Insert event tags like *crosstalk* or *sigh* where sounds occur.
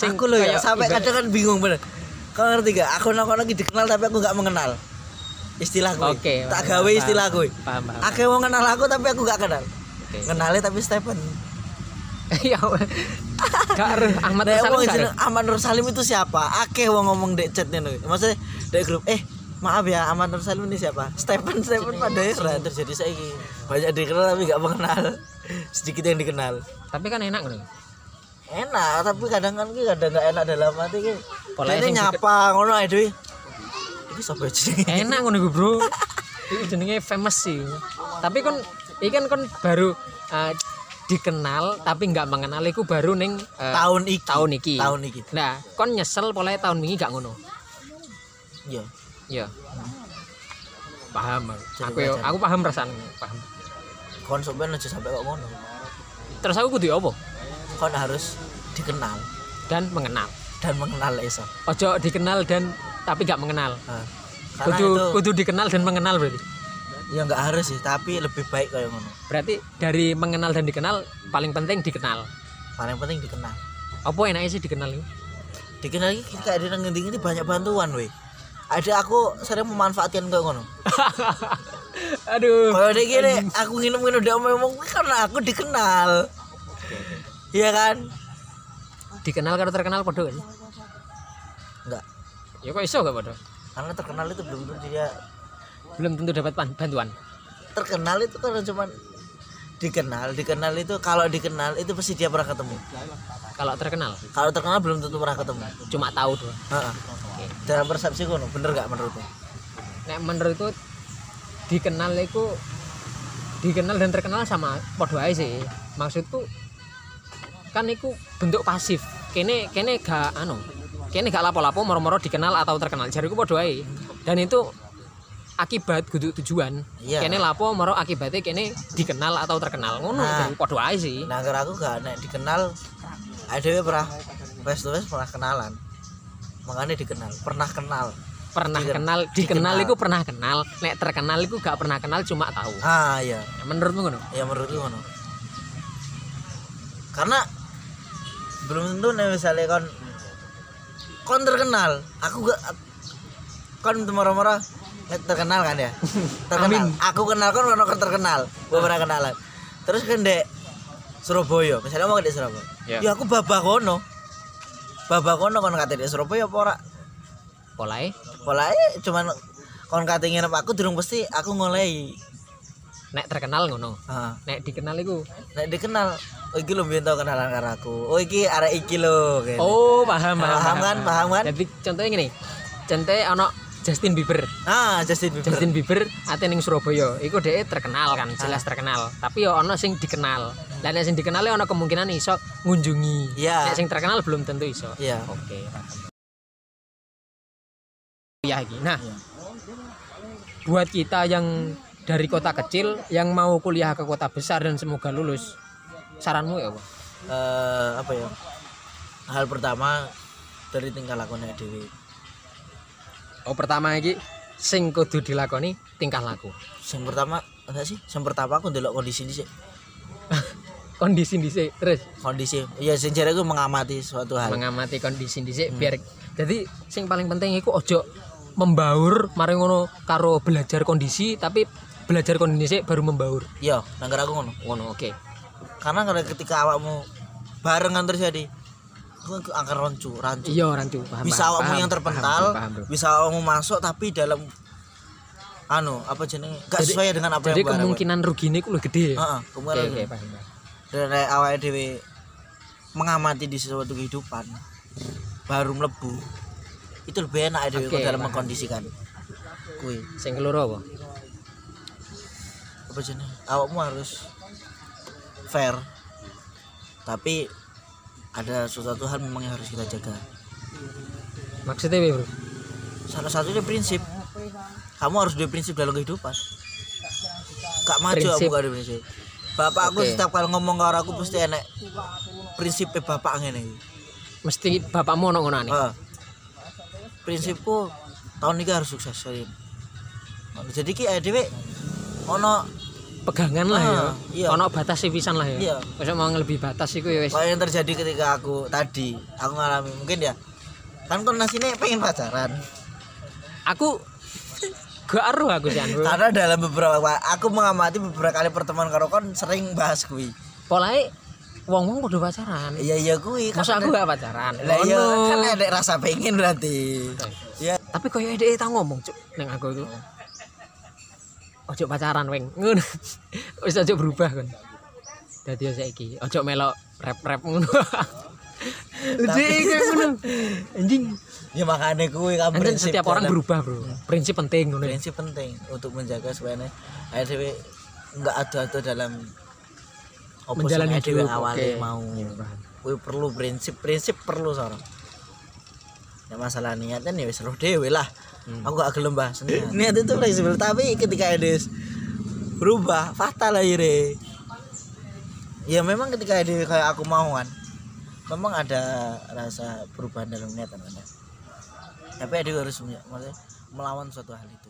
Sing aku loh ya sampai kadang kan bingung bener. Kau ngerti gak? Aku aku lagi dikenal tapi aku gak mengenal. Istilah gue. Oke, tak gawe istilah gue. Paham, paham. Akeh wong kenal aku tapi aku gak kenal. Oke. kenalnya tapi Stephen. Ya gak eruh Ahmad Nek Salim jeneng. Ahmad Nur Salim itu siapa? Akeh wong ngomong dek chat nih. Maksudnya dek grup eh maaf ya Ahmad Nur Salim ini siapa? Stephen Stephen pada era terjadi saya banyak dikenal tapi gak mengenal. Sedikit yang dikenal. Tapi kan enak nih enak tapi kadang kan ki kadang gak enak dalam hati ki ini nyapa ngono ae dhewe iki sapa jenenge? Enak ngono iku, bro. *laughs* Itu jenenge famous sih. Tapi kon iki kan kon baru eh, dikenal tapi nggak mengenal iku baru ning eh, tahun iki. tahun iki. Tahun iki. Nah kon nyesel pola tahun ini gak ngono? Iya. Iya. Paham aku. Yo- aku paham perasaan paham. Kon sampean aja sampai kok ngono. Terus aku kudu apa kon harus dikenal. Dan mengenal. Dan mengenal iso ojo dikenal dan tapi gak mengenal. Nah, kudu itu kudu dikenal dan mengenal berarti. Ya nggak harus sih tapi lebih baik kayak ngono. Berarti dari mengenal dan dikenal paling penting dikenal. Paling penting dikenal. Apa enaknya sih dikenal itu? Dikenal iki kayak ada nang ngendi banyak bantuan weh. Ada aku sering memanfaatkan kayak ngono. *laughs* Aduh. Kalau dia gini aku nginep-nginep dia ngomong karena aku dikenal iya kan? Dikenal kalau terkenal podo sih? Enggak ya kok iso gak podo karena terkenal itu belum tentu dia belum tentu dapat bantuan. Terkenal itu kan cuma dikenal. Dikenal itu kalau dikenal itu pasti dia pernah ketemu. Kalau terkenal? Kalau terkenal belum tentu pernah ketemu. Cuma tahu doang. Heeh. Oke. dalam persepsi kono bener gak menurutmu? Nek menurutku dikenal itu dikenal dan terkenal sama podo aja sih. Maksudku kan itu bentuk pasif. Kene kene gak anu kene gak lapo-lapo moro-moro dikenal atau terkenal. Jariku podo aja dan itu akibat kudu tujuan. Iya. kene lapo moro akibatnya kene dikenal atau terkenal. Ngono Nah. aja sih. Nah aku gak? Nek dikenal ada pernah to face pernah kenalan. Makanya dikenal pernah kenal. Pernah Diken- kenal dikenal dikenal. itu pernah kenal. Nek terkenal itu gak pernah kenal cuma tahu. Ah iya. Menurutmu ngono? Ya menurutku ngono. Karena belum tentu nih misalnya kon kon terkenal. Aku gak kon marah-marah nek terkenal kan ya? *laughs* Terkenal. Amin. aku kenal kon kon terkenal gue pernah kenalan. Terus kan dek Surabaya misalnya mau ke Surabaya. Ya. ya aku babak kono. Babak kono kon kate dek Surabaya apa ora? Polai polanya cuman kon kate nginep aku durung pasti aku ngolei nek terkenal ngono. Ah nek dikenal itu nek dikenal oh iki lho mbiyen tau kenalan karo aku. Oh iki arek iki lho kayak oh paham paham, Paham kan, paham. kan? jadi contohnya gini. Contohnya ono Justin Bieber. Ah Justin Bieber. Justin Bieber ate ning Surabaya. Iku dhek terkenal kan jelas terkenal. Tapi yo ono sing dikenal. Dan nek sing dikenal ono kemungkinan iso ngunjungi. Iya. nek sing terkenal belum tentu iso. Iya. Oke ya iki. Nah Iya. buat kita yang dari kota kecil yang mau kuliah ke kota besar dan semoga lulus saranmu ya apa Eh, apa ya? Hal pertama dari tingkah lakunya dewi. Oh pertama iki sing kudu dilakoni tingkah laku. Yang pertama enggak sih? Yang pertama aku ndelok kondisi sih *laughs* kondisi dhisik terus? Kondisi ya sing jare aku mengamati suatu hal. Mengamati kondisi dhisik biar jadi sing paling penting iku ojo membaur mari ngono karo belajar kondisi tapi belajar kondisi baru membaur. Iya nanggar aku ngono. Ngono oke karena kalau ketika awakmu barengan terjadi aku akan rancu rancu. Iya rancu. Paham bisa paham, awakmu paham, yang paham, terpental paham, paham, bro. bisa awakmu masuk tapi dalam anu apa jenenge? Gak Jadi- sesuai dengan apa jadi yang harapkan. kemungkinan ruginya iku lebih gede. Ya Heeh, kemungkinan oke paham paham. dan nek awake dhewe mengamati di sesuatu kehidupan baru mlebu itu lebih enak dhewe Oke, dalam paham. mengkondisikan. Kuwi. Sing keloro apa? Apa jenenge? Awakmu harus fair. Tapi ada sesuatu hal memang yang harus kita jaga. Maksudnya bro? Salah satunya prinsip. Kamu harus ada prinsip dalam kehidupan. Gak maju Prinsip. aku gak ada prinsip. Bapak aku Oke. setiap kali ngomong karo aku pasti enek prinsipnya bapak ngene iki. Mesti bapakmu ono ngono nih Ah. prinsipku tahun ini harus sukses jadi ki dhewe ono pegangan lah ya. Ah, iya. ono batas pisan lah ya. Iya. Masa mau lebih batas iku ya wis. Kayak yang terjadi ketika aku tadi aku ngalami mungkin ya kan kon nasine pengen pacaran? Aku gak aruh aku sih karena dalam beberapa aku mengamati beberapa kali pertemuan karo kon sering bahas kui. Polahe wong-wong kudu pacaran. Iya iya kui. Masa aku gak pacaran? Lah iya kan ada rasa pengen berarti. Ya tapi koyo ide tau ngomong cuk neng aku itu ojo pacaran weng ngono. *laughs* Wis ojo berubah kan dadi yo saiki ojo melok rap-rap ngono. Jadi kayak ngono. *laughs* Anjing. Ya makanya kui kan prinsip setiap orang berubah bro. Prinsip penting ngono. Prinsip penting untuk menjaga supaya air dewe nggak adu-adu dalam opo Menjalani dhewe hidup, awalnya oke. mau. Kui perlu prinsip prinsip perlu seorang ya masalah niatnya ya wis roh dewe lah. Hmm. aku gak gelem bahas niat itu fleksibel tapi ketika Edis berubah fatal akhirnya ya memang ketika Edis kayak aku mau kan memang ada rasa perubahan dalam niat kan tapi Edis harus maksudnya melawan suatu hal itu